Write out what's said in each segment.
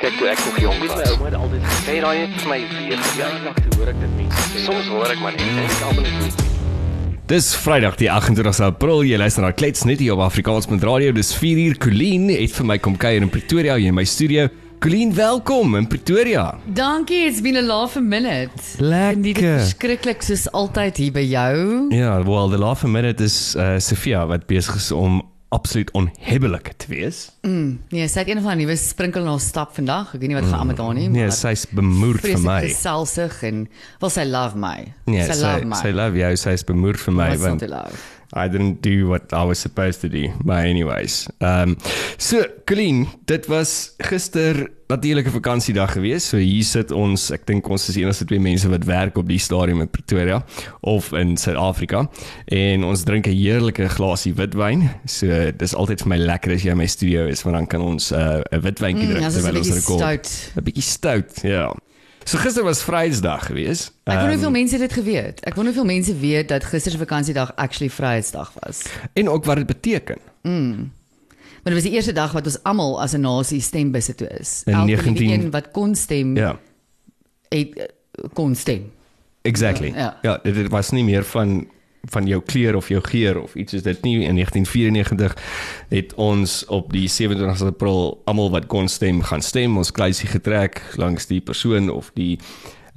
Kyk toe ek nog jonk was. My ouma het altyd gesê raai het vir my weer verjaardag toe hoor ek dit mense sê. Soms hoor ek maar net en ek almal net Dis Vrydag die 28 April. Jy luister na Klets net hier op Afrikaans met radio. Dis 4 uur. Colleen het vir my kom kuier in Pretoria hier in my studio. Colleen, welkom in Pretoria. Dankie, it's been a laugh a minute. Lekker. Dit is verskriklik soos altyd hier by jou. Ja, well, the laugh a minute is uh, Sofia wat besig is om absoluut onhebbelik te wees. Nee, sy het een van die nuwe sprinkel na stap vandag. Ek weet nie wat gaan aan met haar nie, Nee, maar sy's bemoerd vir my. Geselsig en wel sy love my. Nee, sy sy love my. sy love jou, sy's bemoerd vir my want? I didn't do what I was supposed to do. But anyways. Um, so Colleen, dit was gister natuurlike vakansiedag geweest. So hier sit ons, ek dink ons is die enigste twee mense wat werk op die stadium in Pretoria of in Suid-Afrika en ons drink 'n heerlike glasie witwyn. So dis altyd vir my lekker as jy in my studio is want dan kan ons 'n uh, 'n witwyntjie Mm, drink 'n terwyl ons bietjie rekord. stout. 'n Bietjie stout, ja. So gister was Vrydag geweest. Ek wonder Ehm, hoeveel mense dit geweet. Ek wonder hoeveel mense weet dat gister se vakansiedag actually Vryheidsdag was. en ook wat dit beteken. Maar dit was die eerste dag wat ons almal as 'n nasie stembusse toe is. In Elke 19 liewe een wat kon stem, Ja. het eh, kon stem. Exactly. Ja. Ja, dit, dit was nie meer van van jou kleur of jou geur of iets is dit nie in 1994 het ons op die 27 April almal wat kon stem gaan stem ons kluisie getrek langs die persoon of die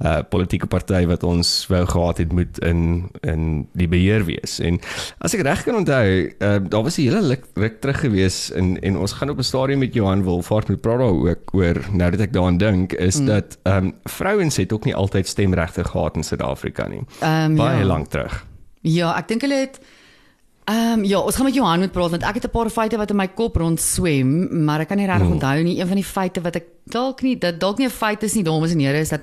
uh politieke party wat ons wou gehad het moet in in die beheer wees. En as ek reg kan onthou, uh daar was 'n hele ruk, ruk terug gewees en en ons gaan op 'n stadium met Johan Wolfhard met praat ook oor nou dat ek daaraan dink is mm. dat ehm um, vrouens het ook nie altyd stemregte gehad in Suid-Afrika nie. Ehm Baie ja. lank terug. Ja, ek dink hulle het Ehm um, ja, ons gaan met Johan moet praat want ek het 'n paar feite wat in my kop rond swem, maar ek kan nie regtig onthou nie. Een van die feite wat ek dalk nie dat dalk nie 'n feit is nie, dames en here, is dat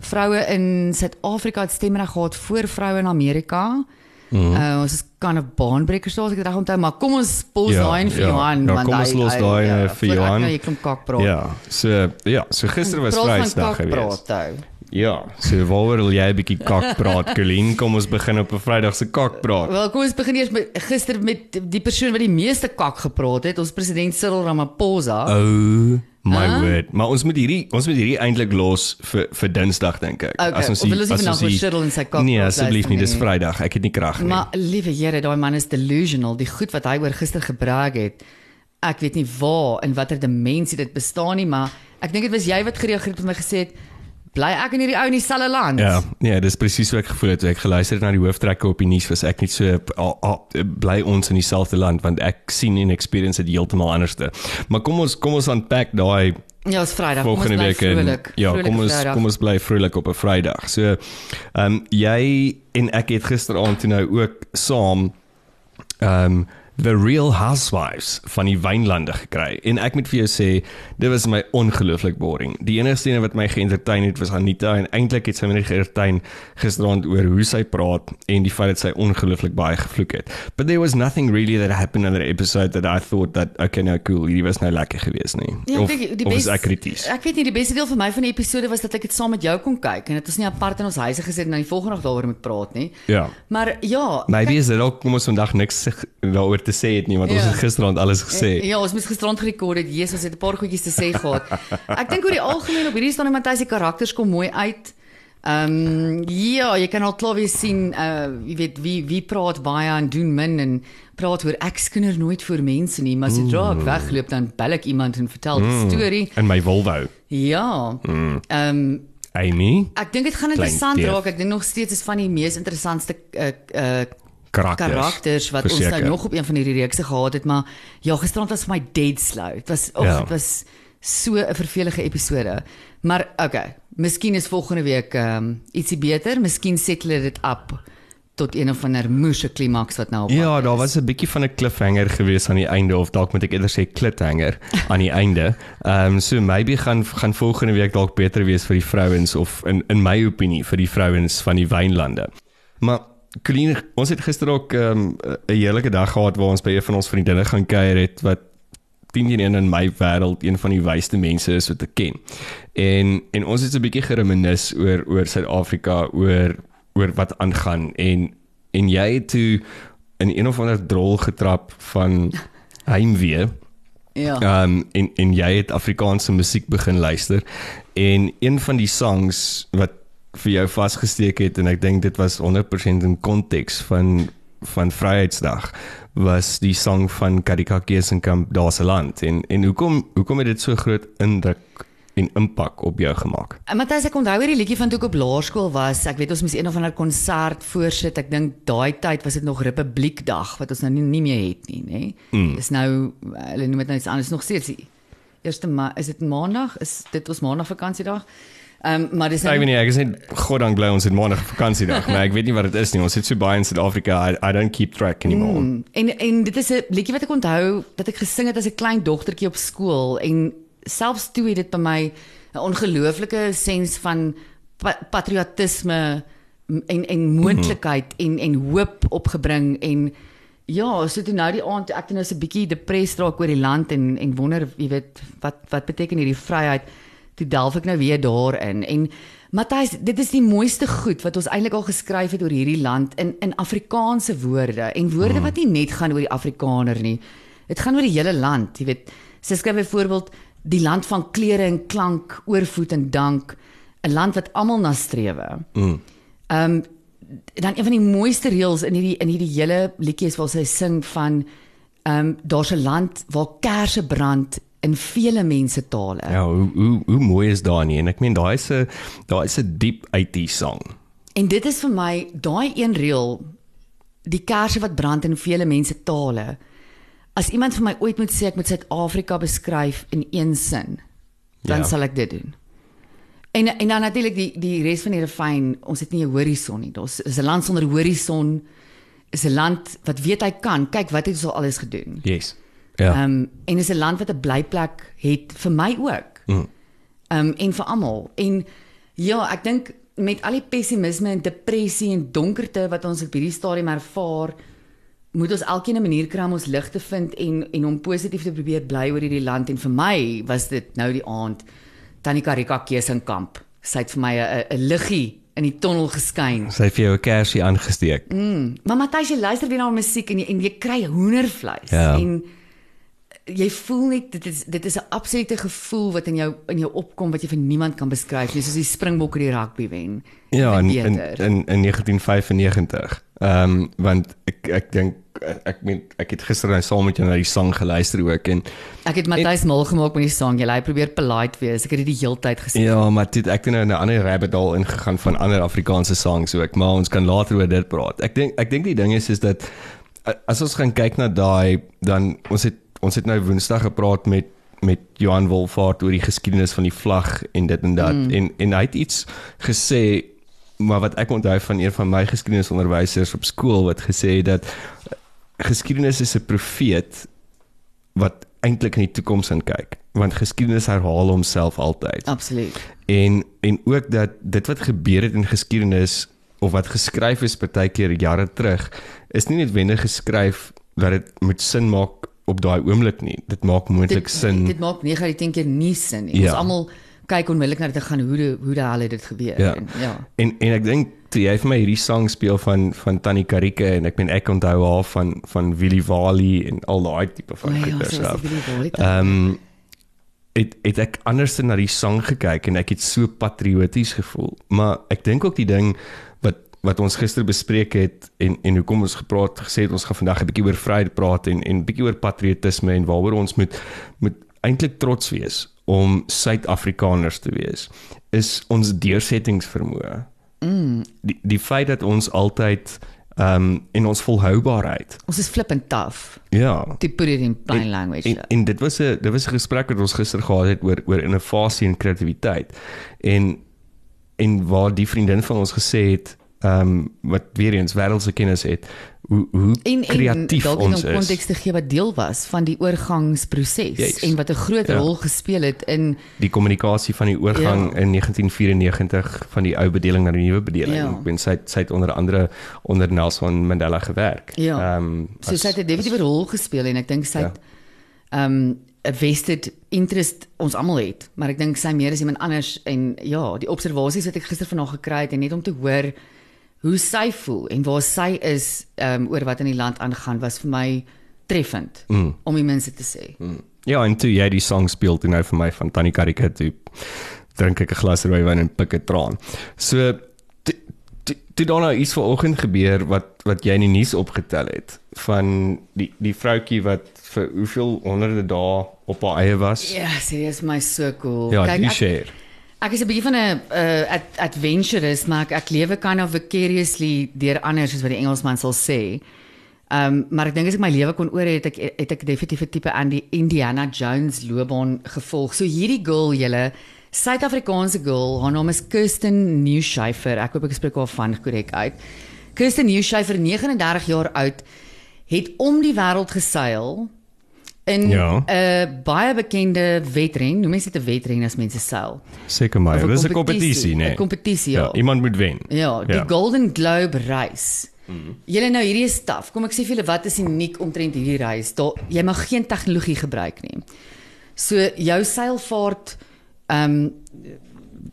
vroue in Suid-Afrika het stemreg gehad voor vroue in Amerika. Mm. Uh, ons is kan 'n baanbreker as ek dit reg onthou, maar kom ons pos Ja, daai vir ja. Johan Ja, want kom ons los daai, ja, vir ek Johan. Nou jy kom kak praat. Ja, so ja, so gister was Vrydag ou. Ja, so waaroor wil jy 'n bietjie kak praat, Colleen? Kom ons begin op 'n Vrydag se kak praat. Wel, kom ons begin eers met gister met die persoon wat die meeste kak gepraat het, ons president Cyril Ramaphosa. Oh my Huh? word. Maar ons moet hierdie ons moet hierdie eintlik los vir vir Dinsdag dink ek. Okay, wil ons nie vandag oor Cyril en sy kak Nee, asseblief nie, dis. Vrydag. Ek het nie krag nie. Maar liewe Here, daai man is delusional. Die goed wat hy oor gister gebrag het. Ek weet nie waar in watter dimensie dit bestaan nie, maar ek dink dit was jy wat gereageer het en my gesê het, bly ek en hierdie ou in dieselfde land. Ja, nee, dis presies hoe ek gevoel het toe ek geluister het na die hooftrekke op die nuus was ek net so ah, ah, bly ons in dieselfde land want ek sien en experience dit heeltemal anderste. Maar kom ons kom ons unpack daai Ja, is Vrydag. volgende kom ons bly vrolik. ja, kom ons Vrydag. kom ons bly vrolik op 'n Vrydag. So, ehm um, jy en ek het gisteraand toe nou ook saam ehm um, The Real Housewives van die Wynlande gekry. En ek moet vir jou sê, dit was my ongelooflik boring. Die enigste een wat my geëntertain het was Anita en eintlik het sy my net geëntertain gisteraand oor hoe sy praat en die feit dat sy ongelooflik baie gevloek het. But there was nothing really that happened in that episode that I thought that okay nou cool, hierdie was nou lekker geweest nie. Ja, of, ek weet, die of is bes- ek krities? Ek weet nie die beste deel vir my van die episode was dat ek dit saam met jou kon kyk en dit was nie apart in ons huise gesit en dan die volgende dag daaroor moet praat nie. Ja. Maar ja, Maybe is dit ook kom ons vandag niks sig- daaroor te sê het nie want ons Ja. het gisteraand alles gesê. Ja, ons moes gisterand gerekord het. Jesus, ons het 'n paar goedjies te sê gehad. Ek dink oor die algemeen op hierdie stadium Matthys se karakters kom mooi uit. Ehm um, ja, jy kan al klaar weer sien uh jy weet wie wie praat baie en doen min en praat oor ek skinder nooit vir mense nie, maar sodra ek wegloop dan bel ek iemand en vertel die storie. In my Volvo. Ja. Ehm um, Amy, ek dink dit gaan interessant raak. Ek dink nog steeds is van die mees interessantste uh uh karakters. karakters wat ons Verseker. nou nog op een van hierdie reekse gehad het, maar ja, gisterand was vir my dead slow. Dit was Ja. dit was so 'n vervelige episode. Maar okay, miskien is volgende week ehm um, ietsie beter. Miskien settle dit op tot een of ander moeëse klimaks wat nou op Ja, daar was 'n bietjie van 'n cliffhanger geweest aan die einde of dalk moet ek eerder sê cliffhanger aan die einde. Ehm um, so maybe gaan gaan volgende week dalk beter wees vir die vrouens of in in my opinie vir die vrouens van die wynlande. Maar Colleen, ons het gister ook ehm, 'n um, heerlike dag gehad waar ons by een van ons vriendinne gaan kuier het wat 10 teen 1 in my wêreld een van die wysste mense is wat ek ken. En en ons het so 'n bietjie gereminis oor oor Suid-Afrika, oor oor wat aangaan en en jy het toe in een of ander drol getrap van heimwee Ja. Ehm um, en en jy het Afrikaanse musiek begin luister en een van die songs wat vir jou vasgesteek het en ek dink dit was 100% in konteks van van Vryheidsdag was die sang van Karika Kesenkamp Daar's 'n land en en hoekom hoekom het dit so groot indruk en impak op jou gemaak? En Matthys, ek onthou hierdie liedjie van toe ek op laerskool was. Ek weet ons moes een of ander konsert voorsit. Ek dink daai tyd was dit nog Republiekdag wat ons nou nie, nie meer het nie, nê. Mm. Dis nou hulle noem dit nou iets anders nog steeds. Eerste ma is dit maandag? Is dit ons maandag vakansiedag? Ehm um, maar dis Ek weet nie, ek is net god dank bly ons het maandag vakansiedag, maar ek weet nie wat dit is nie. Ons het so baie in Suid-Afrika. I, I don't keep track anymore. Mm. En en dit is 'n liedjie wat ek onthou dat ek gesing het as 'n klein dogtertjie op skool en selfs toe het dit by my 'n ongelooflike sens van pa patriotisme en en moontlikheid mm -hmm. en en hoop opgebring en ja, so toe nou die aand ek toe nou so 'n bietjie depressed raak oor die land en en wonder, jy weet, wat wat beteken hierdie vryheid? Toe delf ek nou weer daarin en Matthys, dit is die mooiste goed wat ons eintlik al geskryf het oor hierdie land in in Afrikaanse woorde en woorde mm. wat nie net gaan oor die Afrikaner nie. Dit gaan oor die hele land, jy weet. Sy skryf byvoorbeeld die land van klere en klank, oorvoet en dank, 'n land wat almal na strewe. Mm. Ehm um, dan een van die mooiste reels in hierdie in hierdie hele liedjie is waar sy sing van ehm um, daar's 'n land waar kersse brand in vele mense tale. Ja, hoe hoe hoe mooi is daai nie en ek meen daai is 'n daai is 'n diep IT song. En dit is vir my daai een reel die kersse wat brand in vele mense tale. As iemand vir my ooit moet sê ek moet Suid-Afrika beskryf in een sin, dan Ja. sal ek dit doen. En en dan natuurlik die die res van die refrein, ons het nie 'n horison nie. Daar's is 'n land sonder horison. Is 'n land wat weet hy kan. Kyk wat het ons al alles gedoen. Yes. Ja. Ehm um, en is 'n land wat 'n blyplek het vir my ook. Mm. Ehm um, en vir almal. En ja, ek dink met al die pessimisme en depressie en donkerte wat ons op hierdie stadium ervaar, moet ons elkeen 'n manier kry om ons lig te vind en en om positief te probeer bly oor hierdie land en vir my was dit nou die aand Tannie Karika Kesenkamp. Sy het vir my 'n 'n liggie in die tonnel geskyn. Sy het vir jou 'n kersie aangesteek. Mm. Maar Matthys, jy luister weer na haar musiek en jy en jy kry hoendervleis Ja. en jy voel net dit is dit is 'n absolute gevoel wat in jou in jou opkom wat jy vir niemand kan beskryf nie, soos die Springbokke die rugby wen. Ja, in Net in in, in 1995. Ehm um, want ek ek dink ek meen ek het gister nou saam met jou na die sang geluister ook en Ek het Matthys mal gemaak met die sang. Jy hy probeer polite wees. Ek het dit die hele tyd gesê. ja, maar dit ek het nou in 'n ander rabbit hole ingegaan van ander Afrikaanse songs ook, maar ons kan later oor dit praat. Ek dink ek dink die ding is is dat as ons gaan kyk na daai dan ons het ons het nou Woensdag gepraat met met Johan Wolfhard oor die geskiedenis van die vlag en dit en dat mm. en en hy het iets gesê maar wat ek onthou van een van my geskiedenisonderwysers op skool wat gesê het dat eh, geskiedenis is 'n profeet wat eintlik in die toekoms in kyk want geskiedenis herhaal homself altyd Absoluut. en en ook dat dit wat gebeur het in geskiedenis of wat geskryf is partykeer jare terug is nie noodwendig geskryf dat dit moet sin maak op daai oomblik nie dit maak moontlik sin Dit maak 9 uit 10 keer nie sin nie. Ja. Ons almal kyk onmiddellik na dit en gaan hoe de, hoe die hel het dit gebeur. Ja. En, ja. En en ek dink toe jy vir my hierdie sang speel van van Tannie Karike en ek meen ek onthou haar van van Willie Wally en al daai tipe van O ja, goeders so Wally. Ehm um, het het ek anders na die sang gekyk en ek het so patrioties gevoel. Maar ek dink ook die ding wat ons gister bespreek het en en hoekom ons gepraat gesê het ons gaan vandag 'n bietjie oor vryheid praat en en bietjie oor patriotisme en waaroor ons moet moet eintlik trots wees om Suid-Afrikaners te wees is ons deursettingsvermoë. Mm. Die die feit dat ons altyd ehm um, en ons volhoubaarheid. Ons is flippend taaf. Ja. To put it in plain language. En, en dit was 'n dit was 'n gesprek wat ons gister gehad het oor oor innovasie en kreatiwiteit. En en waar die vriendin van ons gesê het ehm um, wat weer eens wêreldse kennis het hoe hoe en kreatief dalk ons is. konteks te gee wat deel was van die oorgangsproses Juist. en wat 'n groot Ja. rol gespeel het in Die kommunikasie van die oorgang Ja. in 1994 van die ou bedeling na die nuwe bedeling. Ja. Ek ben sy het- sy het onder andere onder Nelson Mandela gewerk. Ja. Ehm um, so sy het 'n definitiewe rol gespeel en ek dink sy het ehm 'n vested interest ons almal het, maar ek dink sy meer as iemand anders en ja, die observasies wat ek gister vanaand gekry het en net om te hoor hoe sy voel en waar sy is um, oor wat in die land aangaan was vir my treffend Mm. om die mense te sê. Mm. Ja, en toe jy die song speel toe nou vir my van Tannie Karika toe drink ek 'n glas rooiwyn en pik 'n traan. So toe- toe daar nou iets vanoggend gebeur wat wat jy in die nuus opgetel het van die die vroutjie wat vir hoeveel honderde dae op haar eie was. Ja, serieus, my so cool. Ja, die ek, share. Ek is 'n bietjie van 'n uh, ad adventurous, maar ek, ek lewe kind of vicariously deur ander soos wat die Engelsman sal sê. Um, maar ek dink as ek my lewe kon oor het ek het ek definitief 'n tipe aan die Indiana Jones loopbaan gevolg. So hierdie girl julle Suid-Afrikaanse girl, haar naam is Kirsten Newshafer. Ek hoop ek spreek haar van korrek uit. Kirsten Newshafer, 39 jaar oud, het om die wêreld geseil in 'n Ja. ja. baie bekende wedren. Noem mens dit 'n wedren as mense seil? Seker maar. Of 'n Dis 'n kompetisie, nee. 'n Kompetisie, Ja, ja. iemand moet wen. Ja, die Ja. Golden Globe reis. Mm. Julle nou hierdie is taaf. Kom ek sê vir julle wat is uniek omtrent hierdie reis. Daar jy mag geen tegnologie gebruik nie. So jou seilvaart ehm um,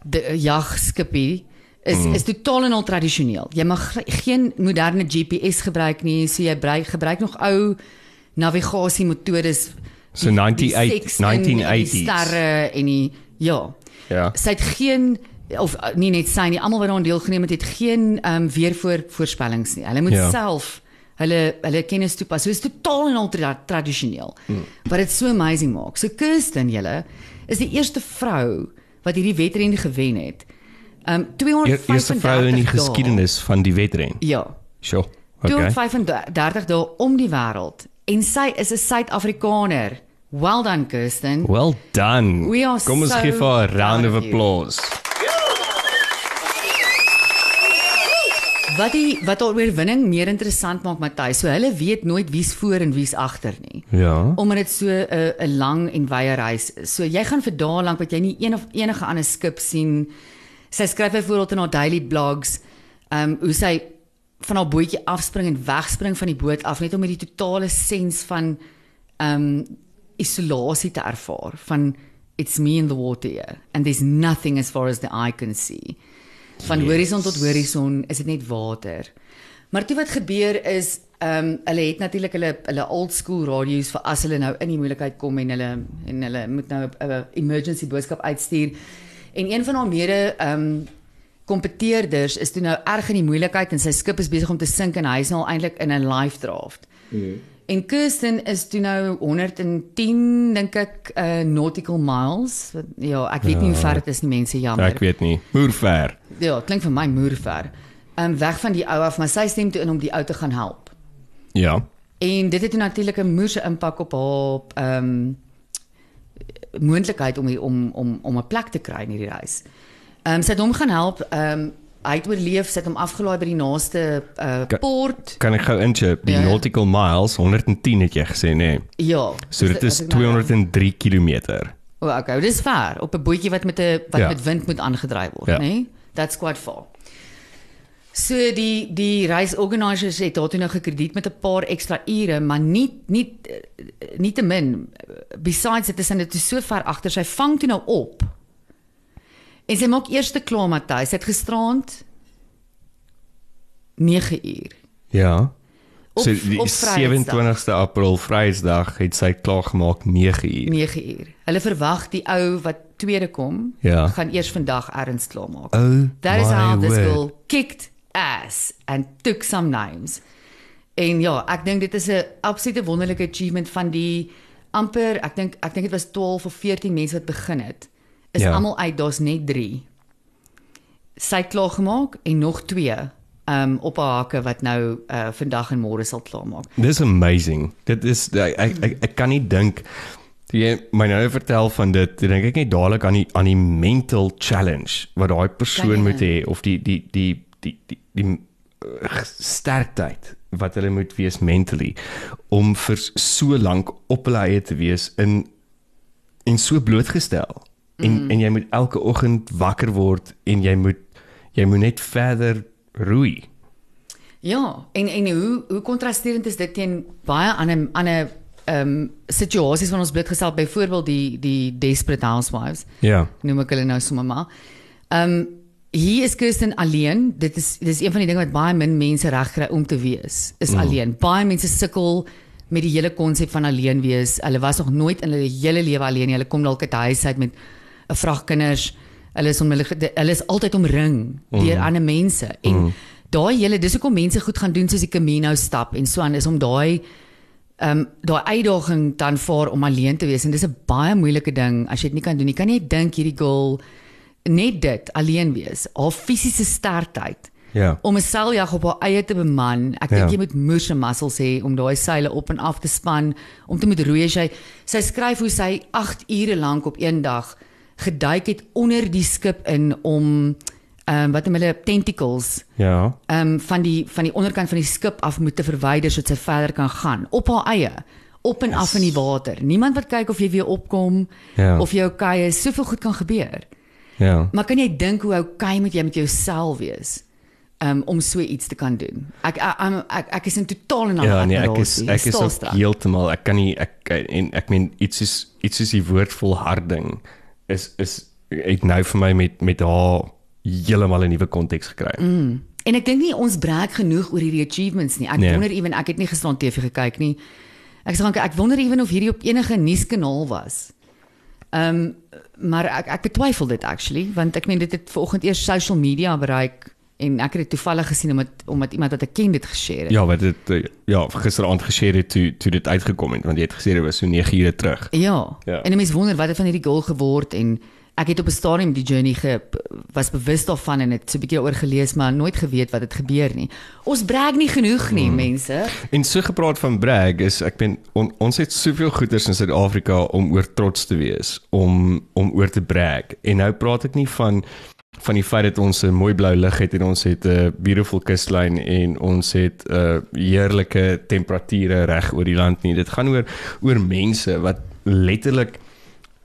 die jagskipie is mm. is totaal en al tradisioneel. Jy mag geen moderne GPS gebruik nie. So jy gebruik gebruik nog ou navigasiemetodes So 98 seks en die 1980s. sterre en die ja. Ja. Sy het geen of uh, nie net sy nie, almal wat daaraan deelgeneem het, het geen ehm um, weervoor voorspellings nie. Hulle moet Ja. self hulle hulle kennis toepas. So is totaal en al tra tradisioneel. Hmm. Wat dit so amazing maak. So Kirsten julle is die eerste vrou wat hierdie wedren gewen het. Ehm um, Eer- 235 Eerste vrou in die geskiedenis van die wedren. Ja. Sure. Okay. 235 dae om die wêreld en sy is 'n Suid-Afrikaner. Well done Kirsten. Well done. We are Kom ons so gee vir haar 'n round of applause. Wat die wat haar oorwinning meer interessant maak Matthys, so hulle weet nooit wie's voor en wie's agter nie. Ja. Omdat dit so 'n 'n lang en wye reis is. So jy gaan vir dae lank wat jy nie een of enige ander skip sien. Sy skryf byvoorbeeld in haar daily blogs, ehm um, hoe sy van haar bootjie afspring en wegspring van die boot af net om met die totale sens van ehm um, isolasie te ervaar van it's me in the water here and there's nothing as far as the eye can see. Van yes. horison tot horison is dit net water. Maar toe wat gebeur is, ehm um, hulle het natuurlik hulle hulle old school radio's vir as hulle nou in die moeilikheid kom en hulle en hulle moet nou 'n emergency boodskap uitstuur. En een van haar mede ehm um, kompeteerders is toe nou erg in die moeilikheid en sy skip is besig om te sink en hy is nou eintlik in 'n life draft. Mm. En Kirsten is toe nou 110 dink ek uh, nautical miles. Ja, ek weet ja. nie hoe ver dit is nie mense jammer. Ek weet nie. Hoe ver? Ja, klink vir my moer ver. Ehm um, weg van die ou af, maar sy stem toe in om die ou te gaan help. Ja. En dit het natuurlik 'n moerse impak op haar ehm um, moontlikheid om die- om om om 'n plek te kry in hierdie reis. Ehm um, sy het hom gaan help. Ehm um, hy het oorleef, sy het hom afgelaai by die naaste uh, Ka- port. Kan ek gou inchip? Die Ja, ja. nautical miles 110 het jy gesê, nê? Nee. Ja. So dit is ek nou- 203 km. O, oh, okay, dis ver op 'n bootjie wat met 'n wat Ja. ja. met wind moet aangedryf word, Ja. ja. né? Nee? That's quite far. So die die reisorganisers het daartoe nou gekrediet met 'n paar ekstra ure, maar nie nie nie te min. Besides dit is dit is so ver agter, sy vang toe nou op. En sy maak eerste klaar Matthys, sy het gisterand 9 uur. Ja. Op- so die op Vrydag. 27ste April Vrydag het sy klaar gemaak 9 uur. 9 uur. Hulle verwag die ou wat tweede kom, Ja. gaan eers vandag erns klaar maak. Oh, That is how this word. girl kicked ass and took some names. En ja, ek dink dit is 'n absolute wonderlike achievement van die amper, ek dink ek dink dit was 12 of 14 mense wat begin het. Is Ja. almal uit, daar's net 3. Sy het klaar gemaak en nog 2 um op haar hake wat nou uh vandag en môre sal klaar maak. Dis amazing. Dit is ek ek, ek, ek kan nie dink toe jy my nou vertel van dit, toe dink ek net dadelik aan die aan die mental challenge wat daai persoon Kan jy moet hê of die die die die die, die, die uh, sterkheid wat hulle moet wees mentally om vir so lank op hulle eie te wees in en so blootgestel. En mm. en jy moet elke oggend wakker word en jy moet jy moet net verder roei. Ja, en en hoe hoe kontrasterend is dit teen baie ander ander ehm um, situasies van ons blootgestel, byvoorbeeld die die Desperate Housewives. Ja. noem ek hulle nou sommer maar. Ehm um, hier is Kirsten alleen. Dit is dis een van die dinge wat baie min mense reg kry om te wees. Is mm. alleen. Baie mense sukkel met die hele konsep van alleen wees. Hulle was nog nooit in hulle hele lewe alleen nie. Hulle kom dalk uit huis uit met 'n vrag kinders. Hulle is onmiddellik hulle is altyd omring deur mm. ander mense en mm. daai hele dis hoekom mense goed gaan doen soos die Camino stap en so aan is om daai ehm um, daai uitdaging dan vir om alleen te wees en dis 'n baie moeilike ding as jy dit nie kan doen nie. Kan jy dink hierdie girl net dit alleen wees, haar fisiese sterkheid. Ja. Om 'n seiljag op haar eie te beman. Ek dink Ja. jy moet moerse muscles hê om daai seile op en af te span, om te moet roei as jy sy skryf hoe sy 8 ure lank op een dag geduik het onder die skip in om ehm um, wat noem hulle tentacles Ja. ehm um, van die van die onderkant van die skip af moet te verwyder sodat sy verder kan gaan op haar eie op en af in die water. Niemand wat kyk of jy weer opkom Ja. of jy okay is. Soveel goed kan gebeur. Ja. Maar kan jy dink hoe okay moet jy met jouself wees? Um, om so iets te kan doen. Ek ek ek, ek, ek is in totaal en al Ja, nee, ek is ek is ook Stilstaan. heeltemal ek kan nie ek en ek meen iets is iets is die woord volharding is is ek nou vir my met met haar heeltemal 'n nuwe konteks gekry. Mm. En ek dink nie ons brag genoeg oor hierdie achievements nie. Ek Nee. nee. wonder ewen ek het nie gisteraan TV gekyk nie. Ek sê ek wonder ewen of hierdie op enige nuuskanaal was. Ehm um, maar ek ek betwyfel dit actually want ek meen dit het vanoggend eers social media bereik en ek het dit toevallig gesien omdat omdat iemand wat ek ken dit geshare het. Ja, wat dit eh, ja, gisteraand geshare het toe toe dit uitgekom het want jy het gesê dit was so 9 ure terug. Ja. Ja. En 'n mens wonder wat het van hierdie goal geword en ek het op 'n stadium die journey ge was bewus daarvan en het so 'n bietjie daaroor gelees maar nooit geweet wat het gebeur nie. Ons brag nie genoeg nie, mm. mense. En so gepraat van brag is ek ben on, ons het soveel goeders in Suid-Afrika om oor trots te wees, om om oor te brag. En nou praat ek nie van van die feit dat ons 'n mooi blou lug het en ons het 'n beautiful kustlyn en ons het 'n uh, heerlike temperature reg oor die land nie. Dit gaan oor oor mense wat letterlik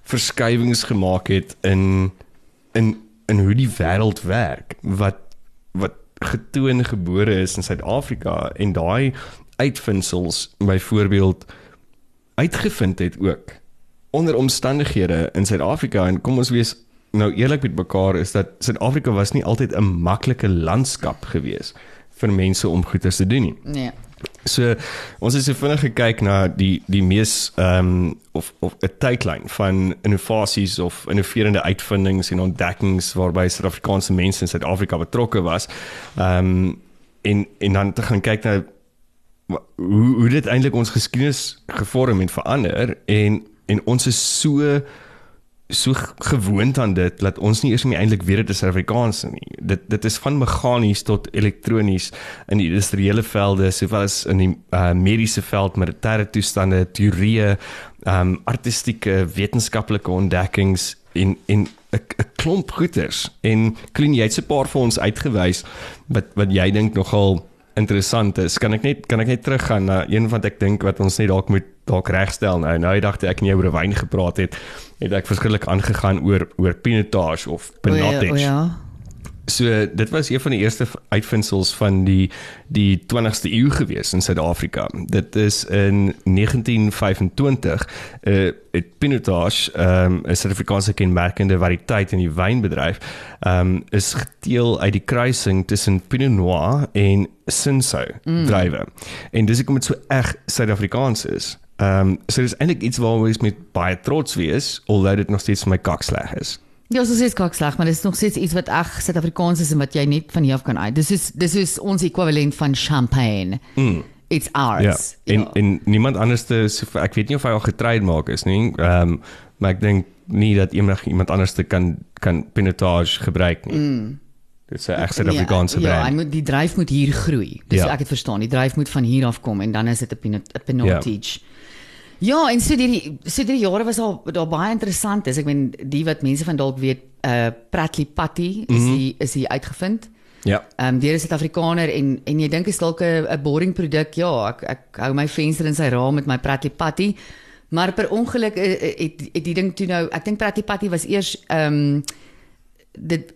verskywings gemaak het in in in hoe die wêreld werk wat wat getoon gebore is in Suid-Afrika en daai uitvindsels byvoorbeeld uitgevind het ook onder omstandighede in Suid-Afrika en kom ons wees nou eerlik met mekaar is dat Suid-Afrika was nie altyd 'n maklike landskap gewees vir mense om goeders te doen nie. Nee. So ons het so vinnig gekyk na die die mees ehm um, of of 'n tydlyn van innovasies of innoverende uitvindings en ontdekkings waarby Suid-Afrikaanse mense in Suid-Afrika betrokke was. Ehm um, en en dan te gaan kyk na hoe hoe dit eintlik ons geskiedenis gevorm en verander en en ons is so so gewoond aan dit dat ons nie eers meer eintlik weet dit is Suid-Afrikaans nie. Dit dit is van meganies tot elektronies in die industriële velde sowel as in die uh, mediese veld, militêre toestande, teorieë, um artistieke, wetenskaplike ontdekkings en en 'n klomp goeters. En Klien, jy het 'n paar vir ons uitgewys wat wat jy dink nogal interessant is. Kan ek net kan ek net teruggaan na een wat ek dink wat ons net dalk moet dalk regstel nou. Nou dag toe ek jy oor wyn gepraat het, het ek verskillik aangegaan oor oor pinotage of pinotage. O ja, o ja. So dit was een van die eerste uitvindsels van die die 20ste eeu gewees in Suid-Afrika. Dit is in 1925 uh het Pinotage, ehm um, 'n Suid-Afrikaanse kenmerkende variëteit in die wynbedryf, ehm um, is geteel uit die kruising tussen Pinot Noir en Cinsault mm. druiwe. En dis hoekom dit so reg Suid-Afrikaans is. Ehm um, so dis eintlik iets waaroor ons met baie trots wees, alhoewel dit nog steeds vir my kaksleg is. Ja, so sê skak sleg, maar dit is nog steeds iets wat ag Suid-Afrikaans is en wat jy net van hier af kan uit. Dis is dis is ons ekwivalent van champagne. Mm. It's ours. Ja. En en niemand anders te so, ek weet nie of hy al getrei maak is nie. Ehm um, maar ek dink nie dat enig iemand anders te kan kan pinotage gebruik nie. Mm. Dit 'n egte Suid-Afrikaanse ja, ja, hy brand. moet die dryf moet hier groei. Dis Ja. ek het verstaan. Die dryf moet van hier af kom en dan is dit 'n pinotage. Ja. ja, en so die so die jare was al daar baie interessant is. Ek meen die wat mense van dalk weet, uh Pratley Patty is mm -hmm. die is die uitgevind. Ja. Ehm um, deur 'n Suid-Afrikaner en en jy dink is dalk 'n boring produk. Ja, ek ek hou my venster in sy raam met my Pratley Patty. Maar per ongeluk eh, eh, het het die ding toe nou, ek dink Pratley Patty was eers ehm um, dit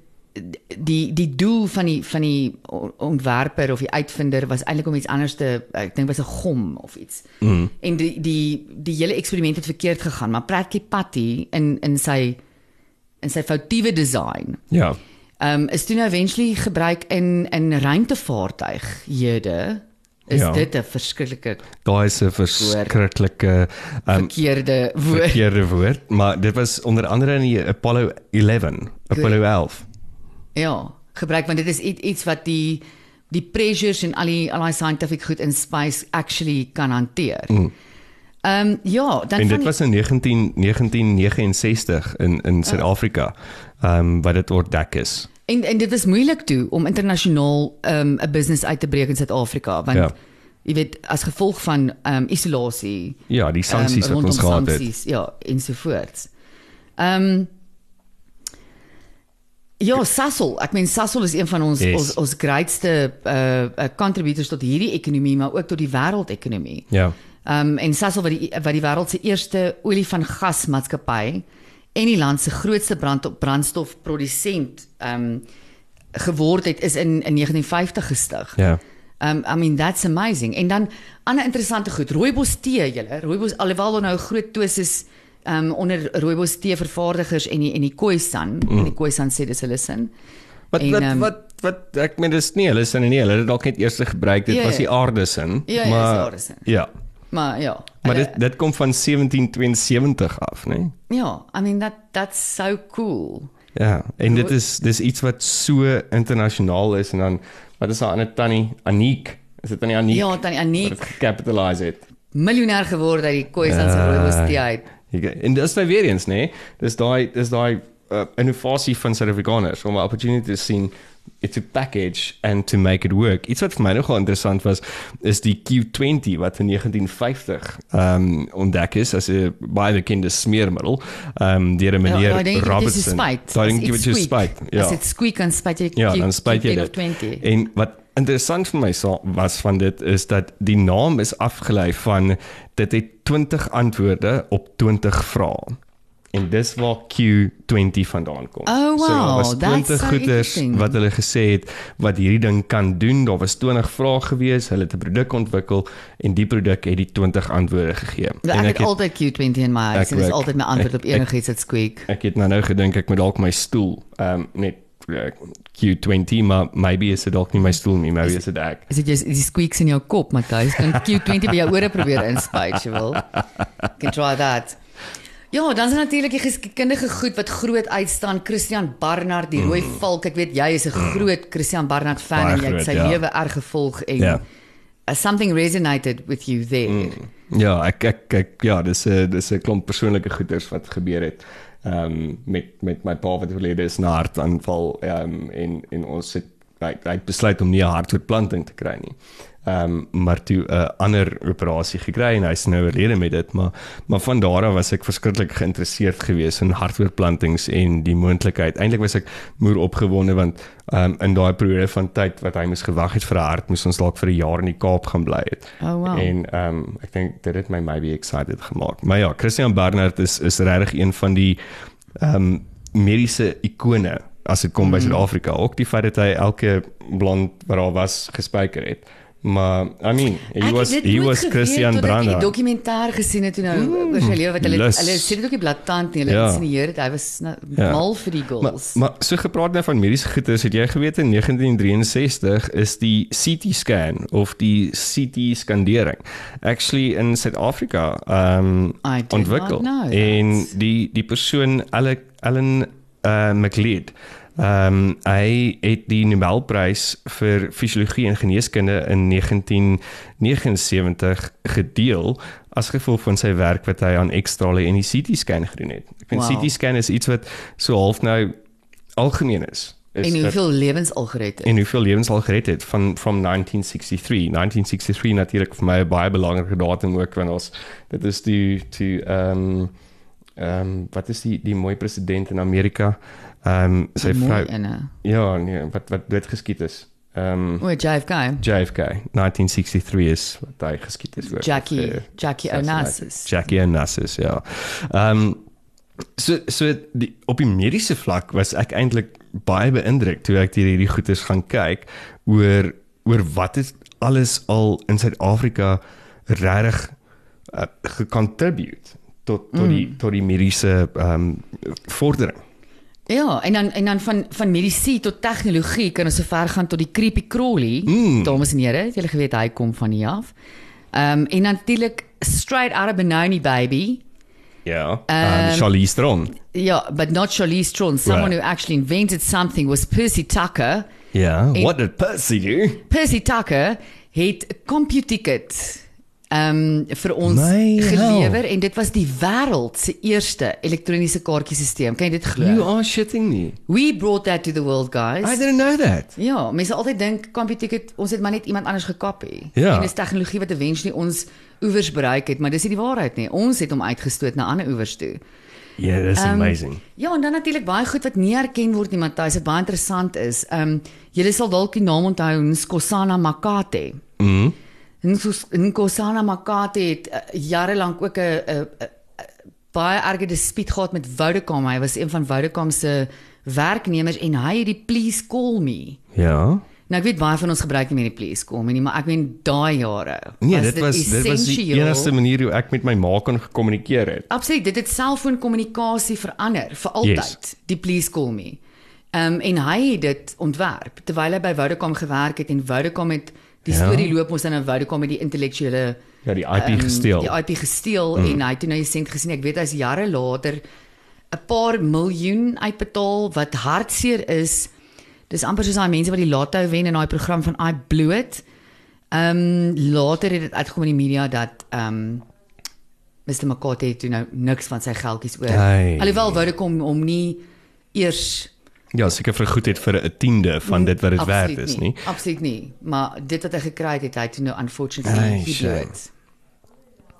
die die doel van die van die ontwerper of die uitvinder was eintlik om iets anders te ek dink was 'n gom of iets. Mm. En die die die hele eksperiment het verkeerd gegaan, maar Pratley Patty in in sy in sy foutiewe design Ja. um, is toe nou eventually gebruik in in ruimtevaartuighede is Ja. dit 'n verskriklike Daai is 'n verskriklike um, verkeerde woord. verkeerde woord, maar dit was onder andere in die Apollo 11, Apollo 11. Ja, gebruik want dit is iets, iets wat die die pressures en al die al die scientific goed in space actually kan hanteer. Ehm um, ja, dan En dit was in 19 1969 in in Suid-Afrika. Ehm um, wat dit ontdek is. En en dit was moeilik toe om internasionaal ehm, 'n um, business uit te breek in Suid-Afrika want Ja. jy weet as gevolg van ehm um, isolasie Ja, die sanksies ehm, wat ons gehad het. sanksies, Ja, ensovoorts. Ehm um, Ja, Sasol. Ek meen Sasol is een van ons Yes. ons ons grootste uh, uh contributors tot hierdie ekonomie, maar ook tot die wêreldekonomie. Ja. Ehm um, en Sasol wat die wat die wêreld se eerste olie van gas maatskappy en die land se grootste brand brandstofprodusent ehm um, geword het is in in 1950 gestig. Ja. Um I mean that's amazing. En dan ander interessante goed, rooibos tee julle. Rooibos alhoewel daar nou 'n groot twis is um onder rooibos tee vervaardigers en die en die Khoisan, mm. en die Khoisan sê dis hulle sin. Wat En, wat ehm, wat wat ek meen dis nie hulle sin nie. Hulle het dalk net eers gebruik. Dit Ja, was ja. die aardesin. Ja, ja, dis maar die aardesin. Ja. Maar ja. Maar hulle- dit dit kom van 1772 af, né? ja, I mean that that's so cool. Ja, en dit is dis iets wat so internasionaal is en dan wat is haar ander tannie Aniek? Is dit tannie Aniek? Ja, tannie Aniek dit gecapitalize het. miljonair geword uit die Khoisan se Ja. rooibos tee uit. En dis nou weer eens, nê? Dis daai dis daai uh, innovasie van Suid-Afrikaners om 'n opportunity te sien it to package and to make it work. Iets wat vir my nogal interessant was is die Q20 wat in 1950 ehm um, ontdek is as 'n baie bekende smeermiddel ehm um, deur 'n meneer daai dingetjie wat jy Robertson. Daai dingetjie wat jy spuit. Ja. As dit squeak dan spuit jy Ja, Q- dan spuit jy Q10 dit. of 20. En wat interessant vir my sa- was van dit is dat die naam is afgelei van dit het 20 antwoorde op 20 vrae. En dis waar Q20 vandaan kom. Oh, wow, so, daar was that's 20 so goeders interesting. wat hulle gesê het wat hierdie ding kan doen. Daar was 20 vrae gewees. Hulle het 'n produk ontwikkel en die produk het die 20 antwoorde gegee. Ja, en ek het altyd Q20 in my huis Ek en dit is altyd my antwoord Ek- op enigiets wat squeak. ek het nou nou gedink ek moet dalk my stoel ehm um, net Q20 maar maybe is dit dalk nie my stoel nie, maybe is dit ek. Is dit jy die squeaks in jou kop, Matthys? Kan Q20 by jou ore probeer inspuit, jy wil. Can try that. Ja, dan is er natuurlik die geskiedkundige goed wat groot uitstaan. Christian Barnard, die rooi valk. Ek weet jy is 'n groot Christian Barnard fan Baie en jy het sy ja. lewe erg gevolg en Ja. uh, something resonated with you there. Ja, ek ek, ek ja, dis 'n dis 'n klomp persoonlike goeders wat gebeur het. Ehm um, met met my pa wat oorlede is na hartaanval ehm um, en en ons het hy hy het besluit om nie 'n hartoortplanting te kry nie. Ehm um, maar toe 'n uh, ander operasie gekry en hy's nou oorlede met dit, maar maar van daar af was ek verskriklik geïnteresseerd geweest in hartoortplantings en die moontlikheid. Eintlik was ek moer opgewonde want ehm um, in daai periode van tyd wat hy moes gewag het vir 'n hart, moes ons dalk vir 'n jaar in die Kaap gaan bly het. Oh, wow. En ehm um, ek dink dit het my maybe excited gemaak. Maar ja, Christian Barnard is is regtig een van die ehm um, mediese ikone as dit kom mm. by Suid-Afrika. Ook die feit dat hy elke blond wat daar was gespyker het. Maar I mean, he Ek was het he was Christian totdat ek die Barnard. dokumentêr gesien het toe nou oor sy lewe wat hulle lus. hulle sê dit ook nie blaatant nie. Hulle Ja. insinueer dit hy was nou, Ja. mal vir die goals. maar so gepraat nou van mediese goeders, het jy geweet in 1963 is die CT scan of die CT skandering actually in Suid-Afrika ehm I ontwikkel en die die persoon Alec Allen uh, McLeod Ehm um, hy het die Nobelprys vir fisiologie en geneeskunde in 1979 gedeel as gevolg van sy werk wat hy aan X-strale en die CT scan gedoen het. Ek vind Wow. CT scan is iets wat so half nou algemeen is. is En dat- hoeveel lewens al gered het. en hoeveel lewens al gered het van from 1963 1963 natuurlik vir my 'n baie belangrike datum ook want ons dit is die die ehm ehm wat is die die mooi president in Amerika ehm sy Mooi vrou in 'n ja nee wat wat dood geskiet is ehm O, JFK. JFK 1963 is wat hy geskiet is ook Jackie Eh, Jackie. Onassis. Jackie Onassis ja ehm so so die, op die mediese vlak was ek eintlik baie beïndruk toe ek hierdie goeters gaan kyk oor oor wat het alles al in Suid-Afrika regtig uh, gecontribute tot tot die tot die mediese ehm um, vordering. Ja, en dan en dan van van medisy tot tegnologie kan ons so ver gaan tot die creepy crawly. Mm. Dames en here, het julle geweet hy kom van hier af. Ehm um, en natuurlik straight out of Benoni baby. Ja. Um, Charlize Theron. Yeah, but not Charlize Theron. Someone Right. who actually invented something was Percy Tucker. Ja. En- What did Percy do? Percy Tucker het 'n CompuTicket ehm um, vir ons My gelewer hell. en dit was die wêreld se eerste elektroniese kaartjiesisteem. Kan jy dit You glo? are shitting me. We brought that to the world, guys. I didn't know that. Ja, mense altyd dink CompuTicket ons het maar net iemand anders gekopie. Ja. En dis tegnologie wat eventually ons oewers bereik het, maar dis nie die waarheid nie. Ons het hom uitgestoot na ander oewers toe. Yeah, that's Ehm, amazing. Ja, en dan natuurlik baie goed wat nie erken word nie, Matthys, wat baie interessant is. Ehm um, julle sal dalk die naam onthou, Nkosana Makate. Mhm. Nkos- Nkosana Makate het uh, jare lank ook 'n baie erge dispuut gehad met Vodacom. Hy was een van Vodacom se werknemers en hy het die please call me. Ja. Nou ek weet baie van ons gebruik nie meer die please call me nie, maar ek meen daai jare. Nee, dit was dit was die essensieel. enigste manier hoe ek met my ma kon gekommunikeer het. Absoluut, dit het selfoonkommunikasie verander vir altyd. Yes. Die please call me. Ehm um, en hy het dit ontwerp terwyl hy by Vodacom gewerk het en Vodacom het die Ja. storie loop ons dan nou Vodacom het die intellektuele Ja, die IP ehm, gesteel. Die IP gesteel mm. en hy het toe nou die sent gesien. Ek weet hy's jare later 'n paar miljoen uitbetaal wat hartseer is. Dis amper soos daai mense wat die lotto wen in daai program van I Blew It. Ehm um, later het dit uitgekom in die media dat ehm um, Mr Makate het toe nou niks van sy geldjies oor. Hey. Alhoewel Vodacom hom nie eers Ja, seker vergoed het vir 'n tiende van dit wat dit werd Absoluut is, nie? Absoluut nie, maar dit wat hy gekry het, het hy toe nou unfortunately Ay, he blew it.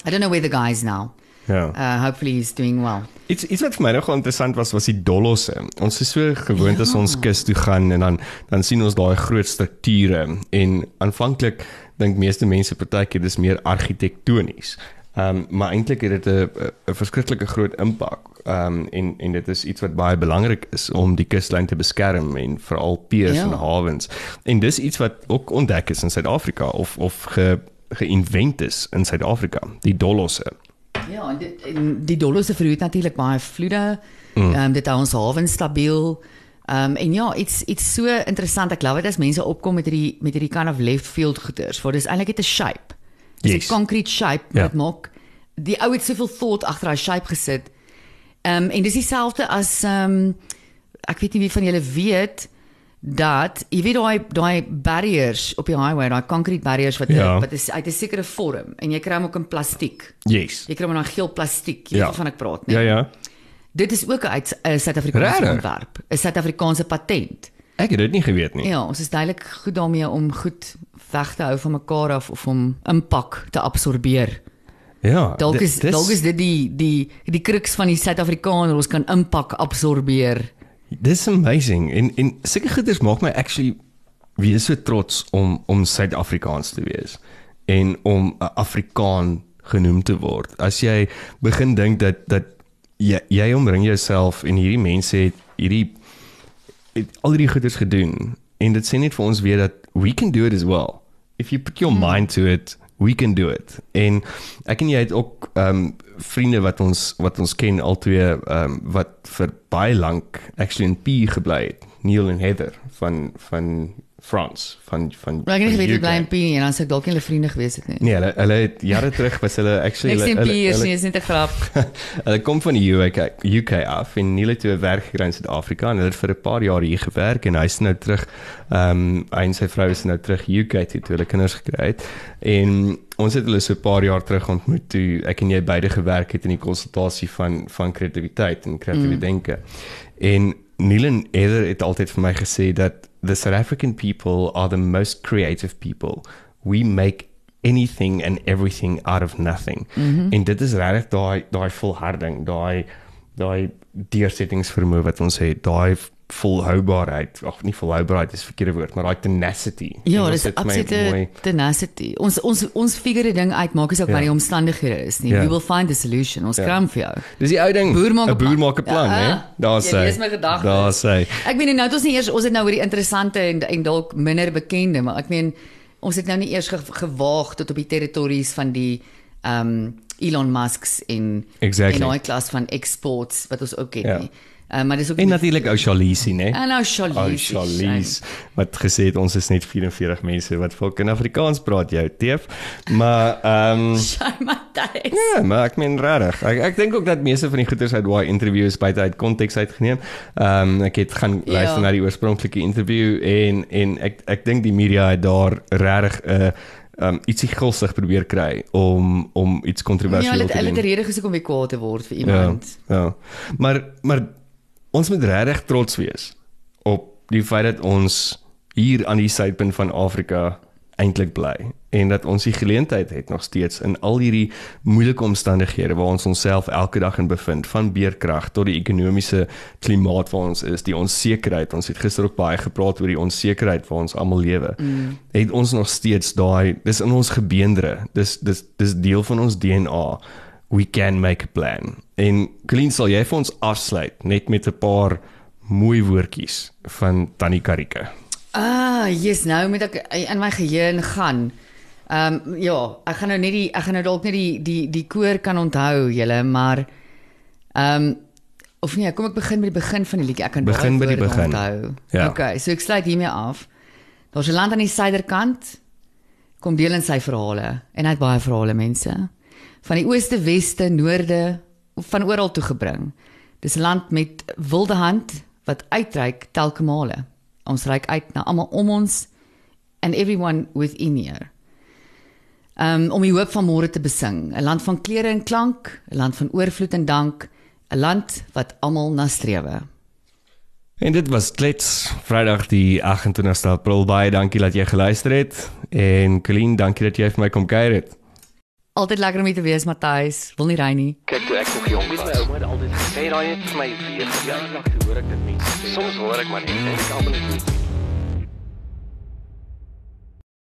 I don't know where the guy is now. Ja. Uh hopefully he's doing well. Iets iets wat vir my nogal interessant was was die dolosse. Ons is so gewoond ja. as ons kus toe gaan en dan dan sien ons daai groot strukture en aanvanklik dink meeste mense partykeer dis meer argitektonies. Ehm um, maar eintlik het dit 'n 'n verskriklike groot impak. Ehm um, en en dit is iets wat baie belangrik is om die kuslyn te beskerm en veral piers Ja. en hawens. En dis iets wat ook ontdek is in Suid-Afrika of of ge geïnvent is in Suid-Afrika, die dolosse. Ja, en dit en die dollar se verhoed natuurlik baie vloede. Ehm um, dit hou ons hawens stabiel. Ehm um, en ja, iets iets so interessant. Ek love dit as mense opkom met hierdie met hierdie kind of left field goeders. Waar dis eintlik net 'n shape. Dis 'n Yes. concrete shape Ja. wat maak die ou het soveel thought agter daai shape gesit. Ehm um, en dis dieselfde as ehm um, ek weet nie wie van julle weet dat jy weet daai daai barriers op die highway, daai concrete barriers wat Ja. wat is uit 'n sekere vorm en jy kry hom ook in plastiek. Yes. Jy kry hom in daai geel plastiek, jy Ja. weet waarvan ek praat, nee. Ja ja. Dit is ook 'n uit 'n Suid-Afrikaanse Regtig? ontwerp, 'n Suid-Afrikaanse patent. Ek het dit nie geweet nie. Ja, ons is duidelik goed daarmee om goed weg te hou van mekaar af of om impak te absorbeer. Ja. Dalk is dis- dalk is dit die die die kruks van die Suid-Afrikaner, ons kan impak absorbeer. Dis amazing en en sulke goeders maak my actually weer so trots om om Suid-Afrikaans te wees en om 'n Afrikaan genoem te word. As jy begin dink dat dat jy, jy omring jouself en hierdie mense het hierdie het al hierdie goeders gedoen en dit sê net vir ons weer dat we can do it as well. If you put your mind to it, we can do it. En ek en jy het ook ehm um, vriende wat ons wat ons ken albei ehm um, wat vir baie lank actually in P gebly het. Neil en Heather van van France van van Maar ek het geweet dit bly in P en dan sou ek dalk nie hulle vriende gewees het nie. Nee, hulle hulle het jare terug was hulle actually Ek sien hulle, P is hulle, nie, is net 'n grap. hulle kom van die UK UK af en het toe 'n werk gekry in Suid-Afrika en hulle het vir 'n paar jaar hier gewerk en hy's nou terug ehm um, hy en sy vrou is nou terug UK toe toe hulle kinders gekry het. En ons het hulle so 'n paar jaar terug ontmoet toe ek en jy beide gewerk het in die konsultasie van van kreatiwiteit en kreatiewe mm. denke. En Neil en Heather het altyd vir my gesê dat the South African people are the most creative people. We make anything and everything out of nothing. Mm -hmm. En dit is regtig daai daai volharding, daai daai deursettingsvermoë wat ons het, daai volhoubaarheid, ag nie volhoubaarheid is verkeerde woord, maar daai tenacity. Ja, dis absolute mooi- tenacity. Ons ons ons figure die ding uit, maak nie saak Ja. wat die omstandighede is nie. Ja. We will find a solution. Ons Ja. kram vir jou. Dis die ou ding. 'n boer maak 'n plan, Ja, hè? ah, Daar sê. lees my gedagtes. Daar sê. Ek meen nou het ons nie eers ons het nou oor die interessante en en dalk minder bekende, maar ek meen ons het nou nie eers ge, gewaag tot op die territories van die ehm um, Elon Musk's en Exactly. en daai klas van exports wat ons ook het Ja. nie. Uh, maar dis ook En natuurlik ou Charlize, né? En nou Ou Charlize. Charlize wat gesê het ons is net 44 mense wat fucking Afrikaans praat jou teef. Maar ehm um, Matthys. Ja, maar ek meen regtig. Ek ek dink ook dat meeste van die goeters uit daai interviews buite uit konteks uitgeneem. Ehm um, ek het gaan Ja. luister na die oorspronklike interview en en ek ek dink die media het daar regtig 'n uh, um ietsie gulsig probeer kry om om iets Ja, kontroversieel hulle te hulle doen. het 'n rede gesoek om weer kwaad te word vir Ja, iemand. ja. Maar maar ons moet regtig trots wees op die feit dat ons hier aan die suidpunt van Afrika eintlik bly en dat ons die geleentheid het nog steeds in al hierdie moeilike omstandighede waar ons onsself elke dag in bevind van beerkrag tot die ekonomiese klimaat waar ons is die onsekerheid. Ons het gister ook baie gepraat oor die onsekerheid waar ons almal lewe. Mm. het ons nog steeds daai dis in ons gebeendere dis dis dis deel van ons DNA we can make a plan en Colleen sal jy vir ons afsluit net met 'n paar mooi woordjies van Tannie Karike Ah, yes, nou moet ek in my geheue gaan. Ehm um, ja, ek gaan nou net die ek gaan nou dalk net die die die koor kan onthou julle, maar ehm um, of nee, kom ek begin met die begin van die liedjie. Ek kan Begin by die begin. Onthou. Ja. Okay, so ek sluit hiermee af. Daar's 'n land aan die suiderkant. Kom deel in sy verhale en hy het baie verhale mense. Van die ooste, weste, noorde, van oral toe gebring. Dis 'n land met wilde hand wat uitreik telke male. Ons reik uit na almal om ons and everyone within here. Um om die hoop van môre te besing, 'n land van klere en klank, 'n land van oorvloed en dank, 'n land wat almal na strewe. En dit was klets Vrydag die 28ste April baie dankie dat jy geluister het en Colleen dankie dat jy vir my kom kuier het Altyd lekker om hier te wees, Matthys. Wil nie ry nie. Kyk toe ek nog jong was, my ouma het altyd gesê daai het vir my weer verjaardag toe hoor ek dit sê. Soms hoor ek maar net en ek almal is nie.